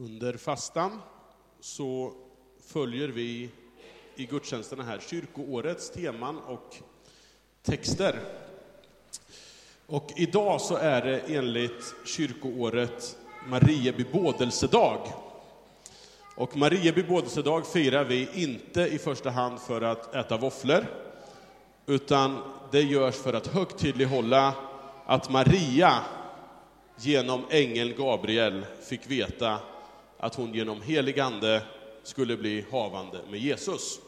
Under fastan så följer vi i gudstjänsterna här kyrkoårets teman och texter. Och idag så är det enligt kyrkoåret Marie bebådelsedag. Och Marie bebådelsedag firar vi inte i första hand för att äta våfflor, utan det görs för att högtidlighålla att Maria genom ängeln Gabriel fick veta att hon genom helig ande skulle bli havande med Jesus.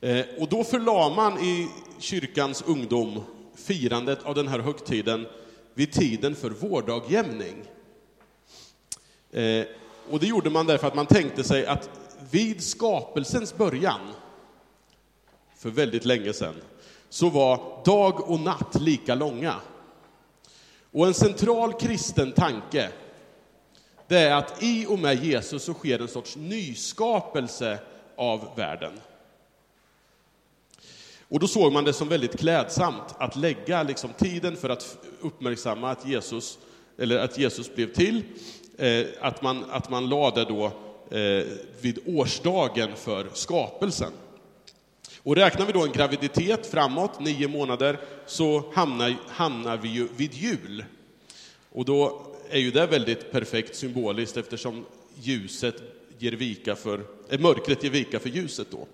Eh, och då förlade man i kyrkans ungdom firandet av den här högtiden vid tiden för vårdagjämning. Eh, och det gjorde man därför att man tänkte sig att vid skapelsens början, för väldigt länge sedan, så var dag och natt lika långa. Och en central kristen tanke, det är att i och med Jesus så sker en sorts nyskapelse av världen. Och då såg man det som väldigt klädsamt att lägga liksom tiden för att uppmärksamma att Jesus, eller att Jesus blev till, eh, att man, att man lade då eh, vid årsdagen för skapelsen. Och räknar vi då en graviditet framåt, nio månader, så hamnar, hamnar vi ju vid jul. Och då är ju det väldigt perfekt symboliskt eftersom ljuset ger vika för, eh, mörkret ger vika för ljuset då.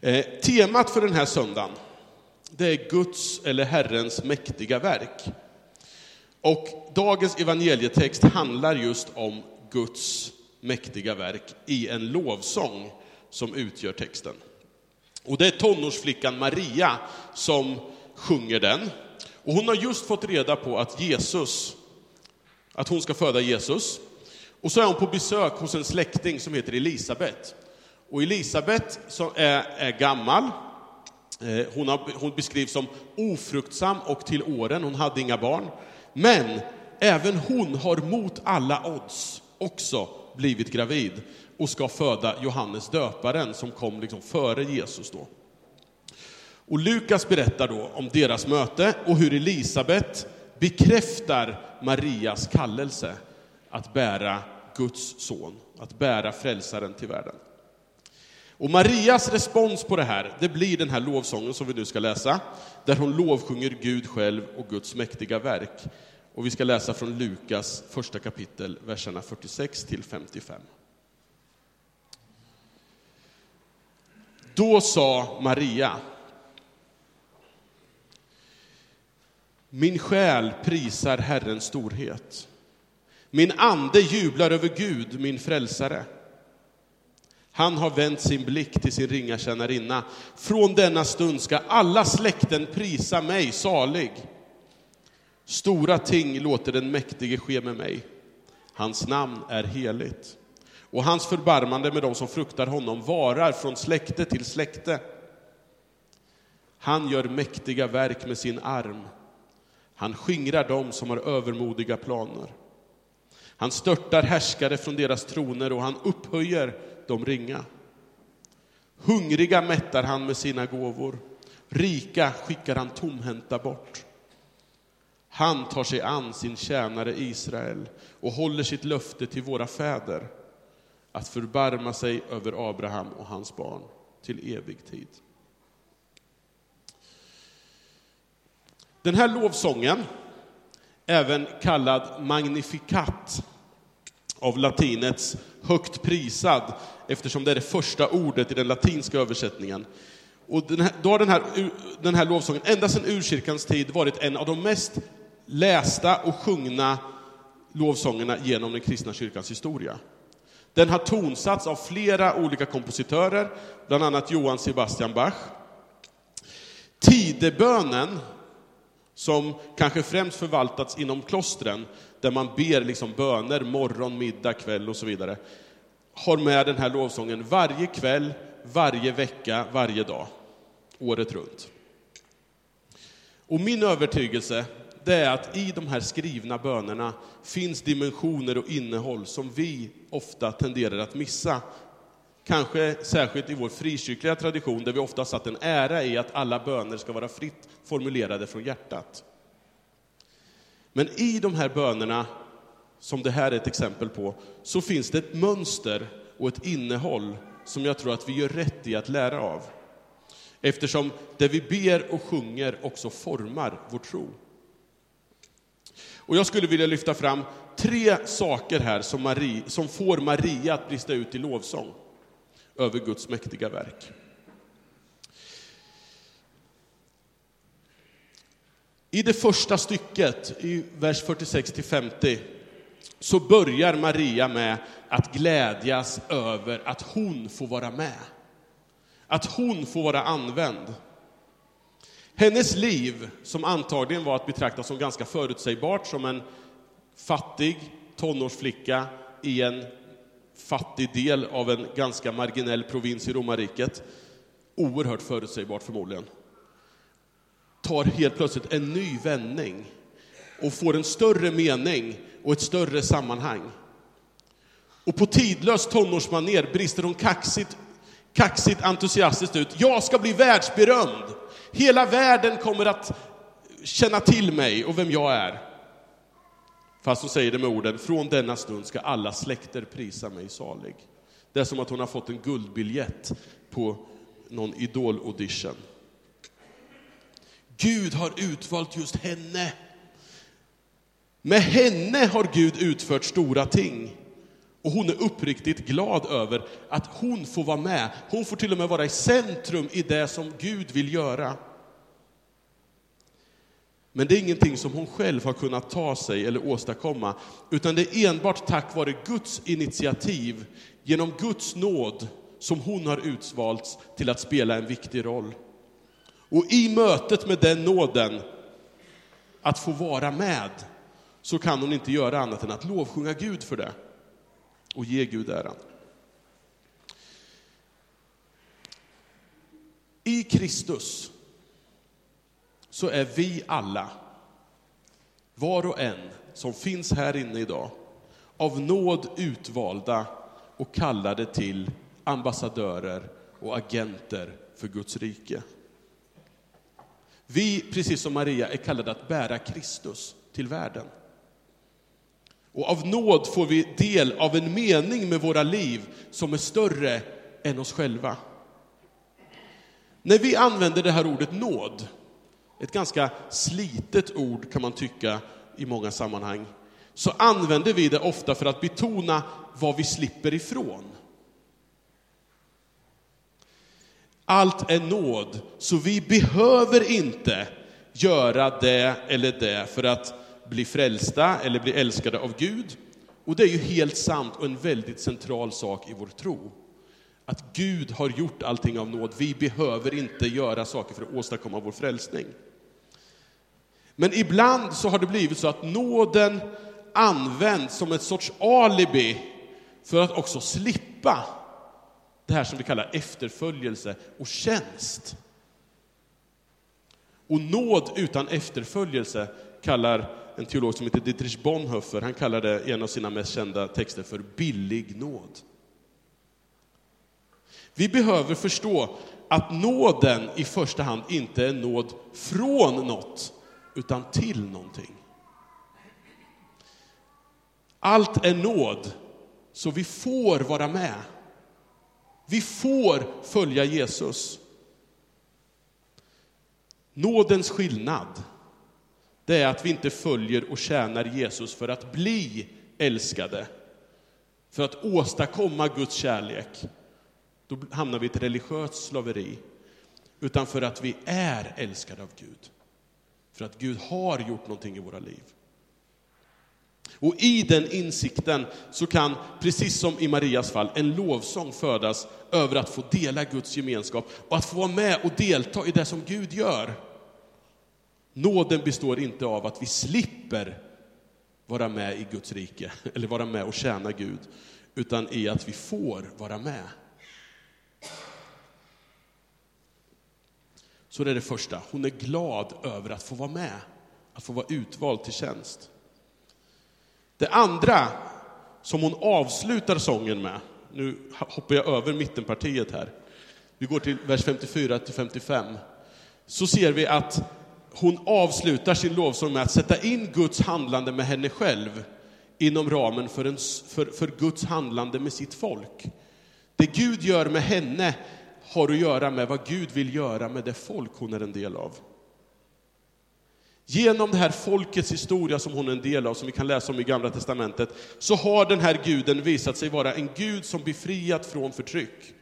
Eh, temat för den här söndagen, det är Guds eller Herrens mäktiga verk. Och dagens evangelietext handlar just om Guds mäktiga verk i en lovsång som utgör texten. Och det är tonårsflickan Maria som sjunger den. Och hon har just fått reda på att Jesus, att hon ska föda Jesus. Och så är hon på besök hos en släkting som heter Elisabet. Och Elisabet som är, är gammal, eh, hon, har, hon beskrivs som ofruktsam och till åren, hon hade inga barn. Men även hon har mot alla odds också blivit gravid och ska föda Johannes döparen som kom liksom före Jesus. Då. Och Lukas berättar då om deras möte och hur Elisabet bekräftar Marias kallelse att bära Guds son, att bära frälsaren till världen. Och Marias respons på det här, det blir den här lovsången som vi nu ska läsa, där hon lovsjunger Gud själv och Guds mäktiga verk. Och vi ska läsa från Lukas första kapitel, verserna 46 till 55. Då sa Maria, min själ prisar Herrens storhet. Min ande jublar över Gud, min frälsare. Han har vänt sin blick till sin ringa tjänarinna. Från denna stund ska alla släkten prisa mig salig. Stora ting låter den mäktige ske med mig. Hans namn är heligt. Och hans förbarmande med dem som fruktar honom varar från släkte till släkte. Han gör mäktiga verk med sin arm. Han skingrar dem som har övermodiga planer. Han störtar härskare från deras troner och han upphöjer de ringa. Hungriga mättar han med sina gåvor, rika skickar han tomhänta bort. Han tar sig an sin tjänare Israel och håller sitt löfte till våra fäder att förbarma sig över Abraham och hans barn till evig tid. Den här lovsången, även kallad Magnificat, av latinets högt prisad, eftersom det är det första ordet i den latinska översättningen. Och den här, då har den här, den här lovsången ända sedan urkyrkans tid varit en av de mest lästa och sjungna lovsångerna genom den kristna kyrkans historia. Den har tonsatts av flera olika kompositörer, bland annat Johann Sebastian Bach. Tidebönen, som kanske främst förvaltats inom klostren, där man ber liksom böner morgon, middag, kväll och så vidare, har med den här lovsången varje kväll, varje vecka, varje dag, året runt. Och min övertygelse det är att i de här skrivna bönerna finns dimensioner och innehåll som vi ofta tenderar att missa. Kanske särskilt i vår frikyrkliga tradition där vi ofta satt en ära i att alla böner ska vara fritt formulerade från hjärtat. Men i de här bönerna som det här är ett exempel på, så finns det ett mönster och ett innehåll som jag tror att vi gör rätt i att lära av. Eftersom det vi ber och sjunger också formar vår tro. Och jag skulle vilja lyfta fram tre saker här som, Marie, som får Maria att brista ut i lovsång över Guds mäktiga verk. I det första stycket, i vers 46 50, så börjar Maria med att glädjas över att hon får vara med. Att hon får vara använd. Hennes liv, som antagligen var att betrakta som ganska förutsägbart, som en fattig tonårsflicka i en fattig del av en ganska marginell provins i romarriket, oerhört förutsägbart förmodligen, tar helt plötsligt en ny vändning och får en större mening och ett större sammanhang. Och på tidlöst tonårsmaner brister hon kaxigt, kaxigt entusiastiskt ut. Jag ska bli världsberömd! Hela världen kommer att känna till mig och vem jag är. Fast hon säger det med orden, från denna stund ska alla släkter prisa mig salig. Det är som att hon har fått en guldbiljett på någon idol-audition. Gud har utvalt just henne. Med henne har Gud utfört stora ting. Och hon är uppriktigt glad över att hon får vara med. Hon får till och med vara i centrum i det som Gud vill göra. Men det är ingenting som hon själv har kunnat ta sig eller åstadkomma, utan det är enbart tack vare Guds initiativ, genom Guds nåd, som hon har utvalts till att spela en viktig roll. Och i mötet med den nåden, att få vara med, så kan hon inte göra annat än att lovsjunga Gud för det och ge Gud äran. I Kristus så är vi alla, var och en som finns här inne idag, av nåd utvalda och kallade till ambassadörer och agenter för Guds rike. Vi, precis som Maria, är kallade att bära Kristus till världen. Och av nåd får vi del av en mening med våra liv som är större än oss själva. När vi använder det här ordet nåd, ett ganska slitet ord kan man tycka i många sammanhang, så använder vi det ofta för att betona vad vi slipper ifrån. Allt är nåd, så vi behöver inte göra det eller det för att bli frälsta eller bli älskade av Gud. Och det är ju helt sant och en väldigt central sak i vår tro. Att Gud har gjort allting av nåd. Vi behöver inte göra saker för att åstadkomma vår frälsning. Men ibland så har det blivit så att nåden används som ett sorts alibi för att också slippa det här som vi kallar efterföljelse och tjänst. Och nåd utan efterföljelse kallar en teolog som heter Dietrich Bonhoeffer, han kallar det i en av sina mest kända texter för billig nåd. Vi behöver förstå att nåden i första hand inte är nåd från något, utan till någonting. Allt är nåd, så vi får vara med. Vi får följa Jesus. Nådens skillnad, det är att vi inte följer och tjänar Jesus för att bli älskade, för att åstadkomma Guds kärlek. Då hamnar vi i ett religiöst slaveri. Utan för att vi är älskade av Gud. För att Gud har gjort någonting i våra liv. Och i den insikten så kan, precis som i Marias fall, en lovsång födas över att få dela Guds gemenskap och att få vara med och delta i det som Gud gör. Nåden består inte av att vi slipper vara med i Guds rike, eller vara med och tjäna Gud, utan i att vi får vara med. Så det är det första, hon är glad över att få vara med, att få vara utvald till tjänst. Det andra som hon avslutar sången med, nu hoppar jag över mittenpartiet här, vi går till vers 54 till 55, så ser vi att hon avslutar sin lovsång med att sätta in Guds handlande med henne själv inom ramen för, en, för, för Guds handlande med sitt folk. Det Gud gör med henne har att göra med vad Gud vill göra med det folk hon är en del av. Genom det här folkets historia som hon är en del av, som vi kan läsa om i Gamla Testamentet, så har den här guden visat sig vara en gud som befriat från förtryck.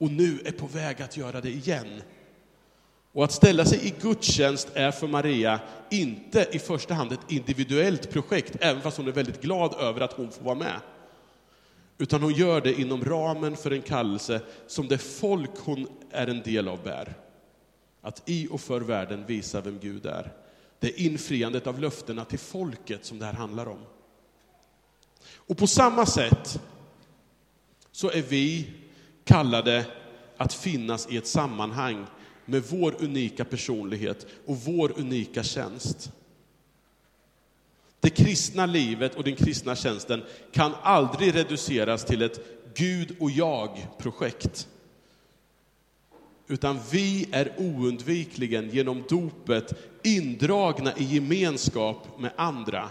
Och nu är på väg att göra det igen. Och att ställa sig i gudstjänst är för Maria inte i första hand ett individuellt projekt, även fast hon är väldigt glad över att hon får vara med. Utan hon gör det inom ramen för en kallelse som det folk hon är en del av bär. Att i och för världen visa vem Gud är. Det är infriandet av löftena till folket som det här handlar om. Och på samma sätt så är vi kallade att finnas i ett sammanhang med vår unika personlighet och vår unika tjänst. Det kristna livet och den kristna tjänsten kan aldrig reduceras till ett Gud och jag-projekt. Utan vi är oundvikligen genom dopet indragna i gemenskap med andra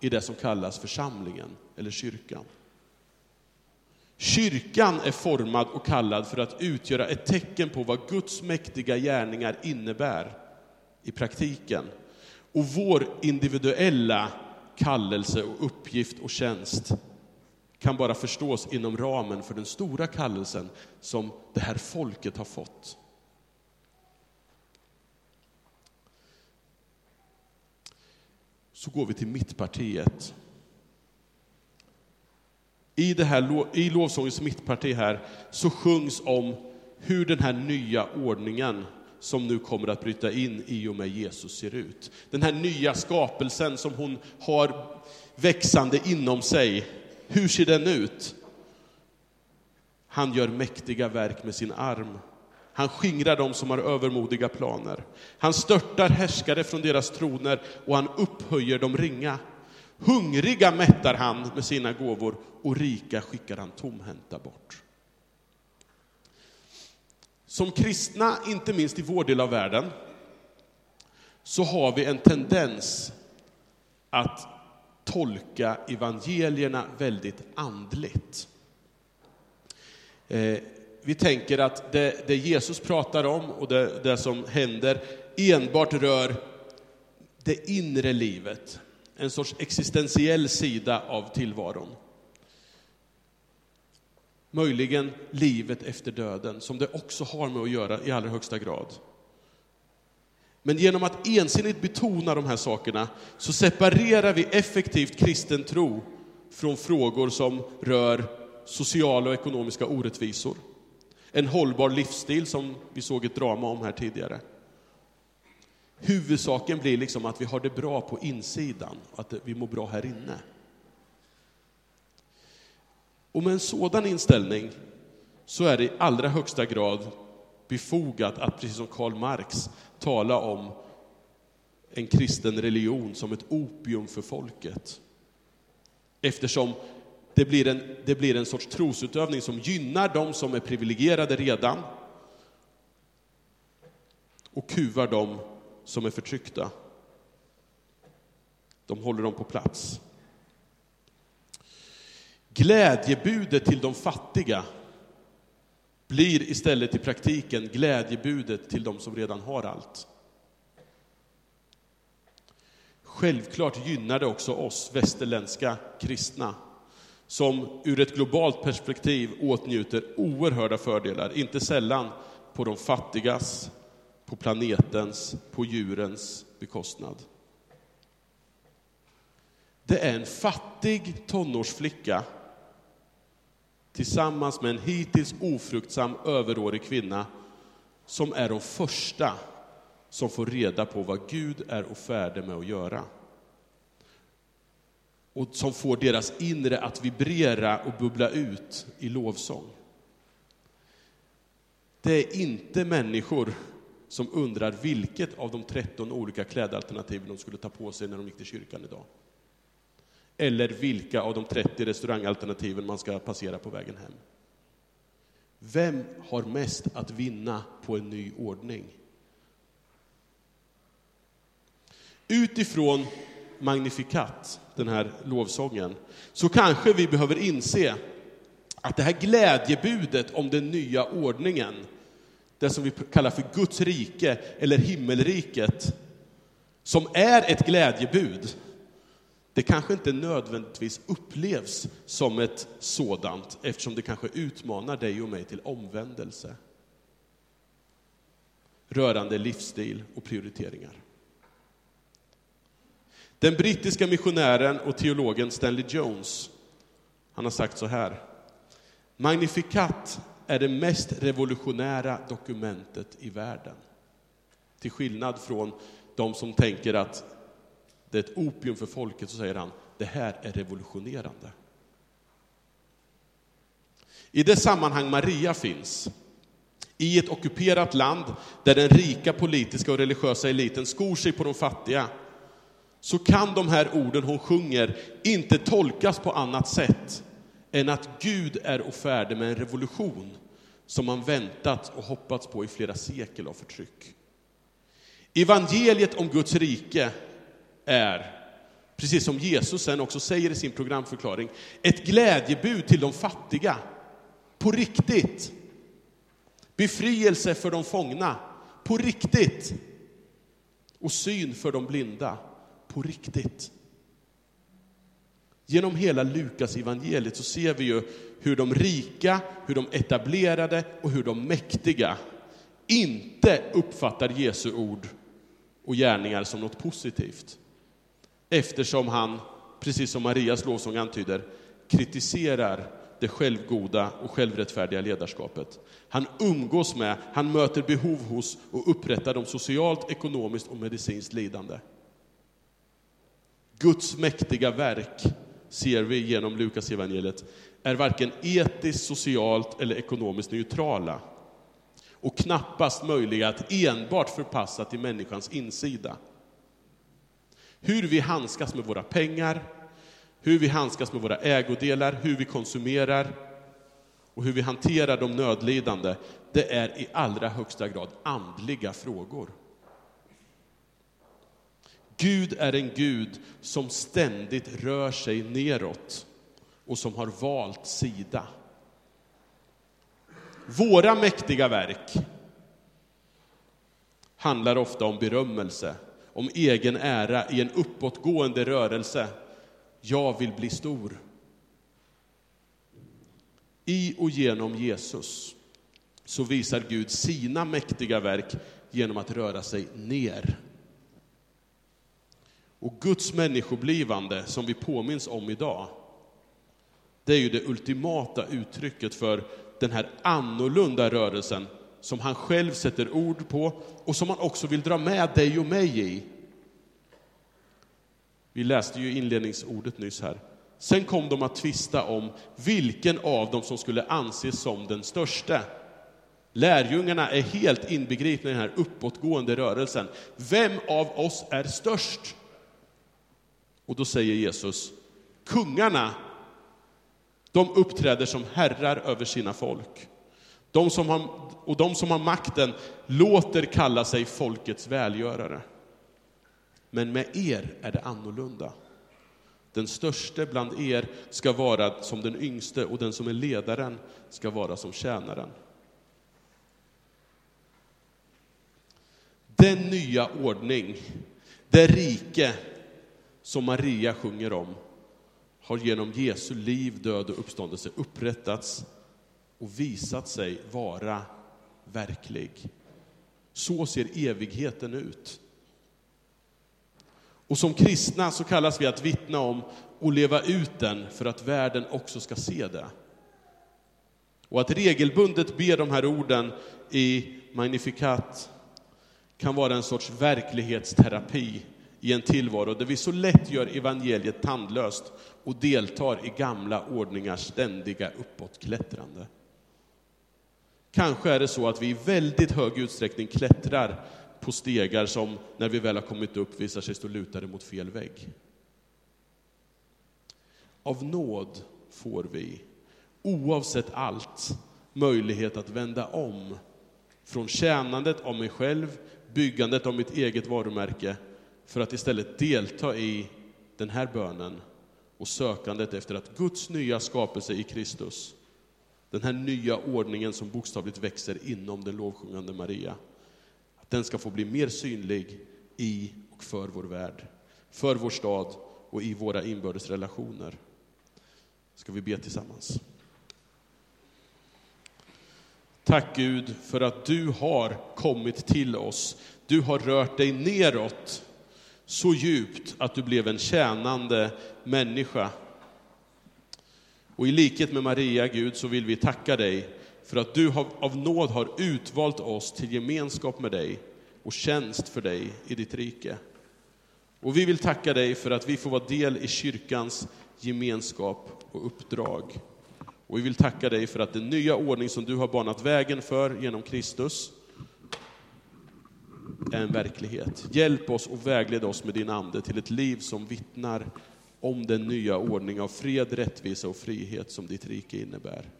i det som kallas församlingen eller kyrkan. Kyrkan är formad och kallad för att utgöra ett tecken på vad Guds mäktiga gärningar innebär i praktiken. Och vår individuella kallelse och uppgift och tjänst kan bara förstås inom ramen för den stora kallelsen som det här folket har fått. Så går vi till mittpartiet. I, det här, I lovsångens mittparti här så sjungs om hur den här nya ordningen som nu kommer att bryta in i och med Jesus ser ut. Den här nya skapelsen som hon har växande inom sig. Hur ser den ut? Han gör mäktiga verk med sin arm. Han skingrar dem som har övermodiga planer. Han störtar härskare från deras troner och han upphöjer de ringa. Hungriga mättar han med sina gåvor och rika skickar han tomhänta bort. Som kristna, inte minst i vår del av världen, så har vi en tendens att tolka evangelierna väldigt andligt. Eh, vi tänker att det, det, Jesus pratar om och det, det som händer enbart rör det inre livet, en sorts existentiell sida av tillvaron. Möjligen livet efter döden, som det också har med att göra i allra högsta grad. Men genom att ensidigt betona de här sakerna så separerar vi effektivt kristen tro från frågor som rör sociala och ekonomiska orättvisor. En hållbar livsstil som vi såg ett drama om här tidigare. Huvudsaken blir liksom att vi har det bra på insidan, att vi mår bra här inne. Och med en sådan inställning så är det i allra högsta grad befogat att, precis som Karl Marx, tala om en kristen religion som ett opium för folket. Eftersom det blir en, det blir en sorts trosutövning som gynnar de som är privilegierade redan och kuvar de som är förtryckta. De håller dem på plats. Glädjebudet till de fattiga blir istället i praktiken glädjebudet till de som redan har allt. Självklart gynnar det också oss västerländska kristna som ur ett globalt perspektiv åtnjuter oerhörda fördelar, inte sällan på de fattigas, på planetens, på djurens bekostnad. Det är en fattig tonårsflicka tillsammans med en hittills ofruktsam överårig kvinna som är de första som får reda på vad Gud är och färdig med att göra. Och som får deras inre att vibrera och bubbla ut i lovsång. Det är inte människor som undrar vilket av de 13 olika klädalternativen de skulle ta på sig när de gick till kyrkan idag eller vilka av de 30 restaurangalternativen man ska passera på vägen hem. Vem har mest att vinna på en ny ordning? Utifrån Magnificat, den här lovsången, så kanske vi behöver inse att det här glädjebudet om den nya ordningen, det som vi kallar för Guds rike eller himmelriket, som är ett glädjebud, det kanske inte nödvändigtvis upplevs som ett sådant eftersom det kanske utmanar dig och mig till omvändelse rörande livsstil och prioriteringar. Den brittiska missionären och teologen Stanley Jones, han har sagt så här. Magnificat är det mest revolutionära dokumentet i världen. Till skillnad från de som tänker att det är ett opium för folket, så säger han, det här är revolutionerande. I det sammanhang Maria finns, i ett ockuperat land där den rika politiska och religiösa eliten skor sig på de fattiga, så kan de här orden hon sjunger inte tolkas på annat sätt än att Gud är och färdig med en revolution som man väntat och hoppats på i flera sekel av förtryck. Evangeliet om Guds rike är, precis som Jesus sen också säger i sin programförklaring, ett glädjebud till de fattiga. På riktigt. Befrielse för de fångna. På riktigt. Och syn för de blinda. På riktigt. Genom hela Lukas evangeliet så ser vi ju hur de rika, hur de etablerade och hur de mäktiga inte uppfattar Jesu ord och gärningar som något positivt. Eftersom han, precis som Marias lovsång antyder, kritiserar det självgoda och självrättfärdiga ledarskapet. Han umgås med, han möter behov hos och upprättar de socialt, ekonomiskt och medicinskt lidande. Guds mäktiga verk, ser vi genom Lukas evangeliet, är varken etiskt, socialt eller ekonomiskt neutrala och knappast möjliga att enbart förpassa till människans insida. Hur vi handskas med våra pengar, hur vi handskas med våra ägodelar, hur vi konsumerar och hur vi hanterar de nödlidande, det är i allra högsta grad andliga frågor. Gud är en Gud som ständigt rör sig neråt och som har valt sida. Våra mäktiga verk handlar ofta om berömmelse, om egen ära i en uppåtgående rörelse. Jag vill bli stor. I och genom Jesus så visar Gud sina mäktiga verk genom att röra sig ner. Och Guds människoblivande, som vi påminns om idag, det är ju det ultimata uttrycket för den här annorlunda rörelsen som han själv sätter ord på och som han också vill dra med dig och mig i. Vi läste ju inledningsordet nyss här. Sen kom de att tvista om vilken av dem som skulle anses som den största. Lärjungarna är helt inbegripna i den här uppåtgående rörelsen. Vem av oss är störst? Och då säger Jesus, kungarna, de uppträder som herrar över sina folk. De som har, och de som har makten låter kalla sig folkets välgörare. Men med er är det annorlunda. Den störste bland er ska vara som den yngste och den som är ledaren ska vara som tjänaren. Den nya ordning, det rike som Maria sjunger om, har genom Jesu liv, död och uppståndelse upprättats och visat sig vara verklig. Så ser evigheten ut. Och som kristna så kallas vi att vittna om och leva ut den för att världen också ska se det. Och att regelbundet be de här orden i Magnificat kan vara en sorts verklighetsterapi i en tillvaro där vi så lätt gör evangeliet tandlöst och deltar i gamla ordningars ständiga uppåtklättrande. Kanske är det så att vi i väldigt hög utsträckning klättrar på stegar som, när vi väl har kommit upp, visar sig stå lutade mot fel vägg. Av nåd får vi, oavsett allt, möjlighet att vända om från tjänandet av mig själv, byggandet av mitt eget varumärke, för att istället delta i den här bönen och sökandet efter att Guds nya skapelse i Kristus, den här nya ordningen som bokstavligt växer inom den lovsjungande Maria, att den ska få bli mer synlig i och för vår värld, för vår stad och i våra inbördes relationer. Ska vi be tillsammans? Tack Gud för att du har kommit till oss. Du har rört dig neråt så djupt att du blev en tjänande människa. Och i likhet med Maria, Gud, så vill vi tacka dig för att du av nåd har utvalt oss till gemenskap med dig och tjänst för dig i ditt rike. Och vi vill tacka dig för att vi får vara del i kyrkans gemenskap och uppdrag. Och vi vill tacka dig för att den nya ordning som du har banat vägen för genom Kristus är en verklighet. Hjälp oss och vägled oss med din Ande till ett liv som vittnar om den nya ordning av fred, rättvisa och frihet som ditt rike innebär.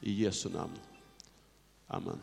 I Jesu namn. Amen.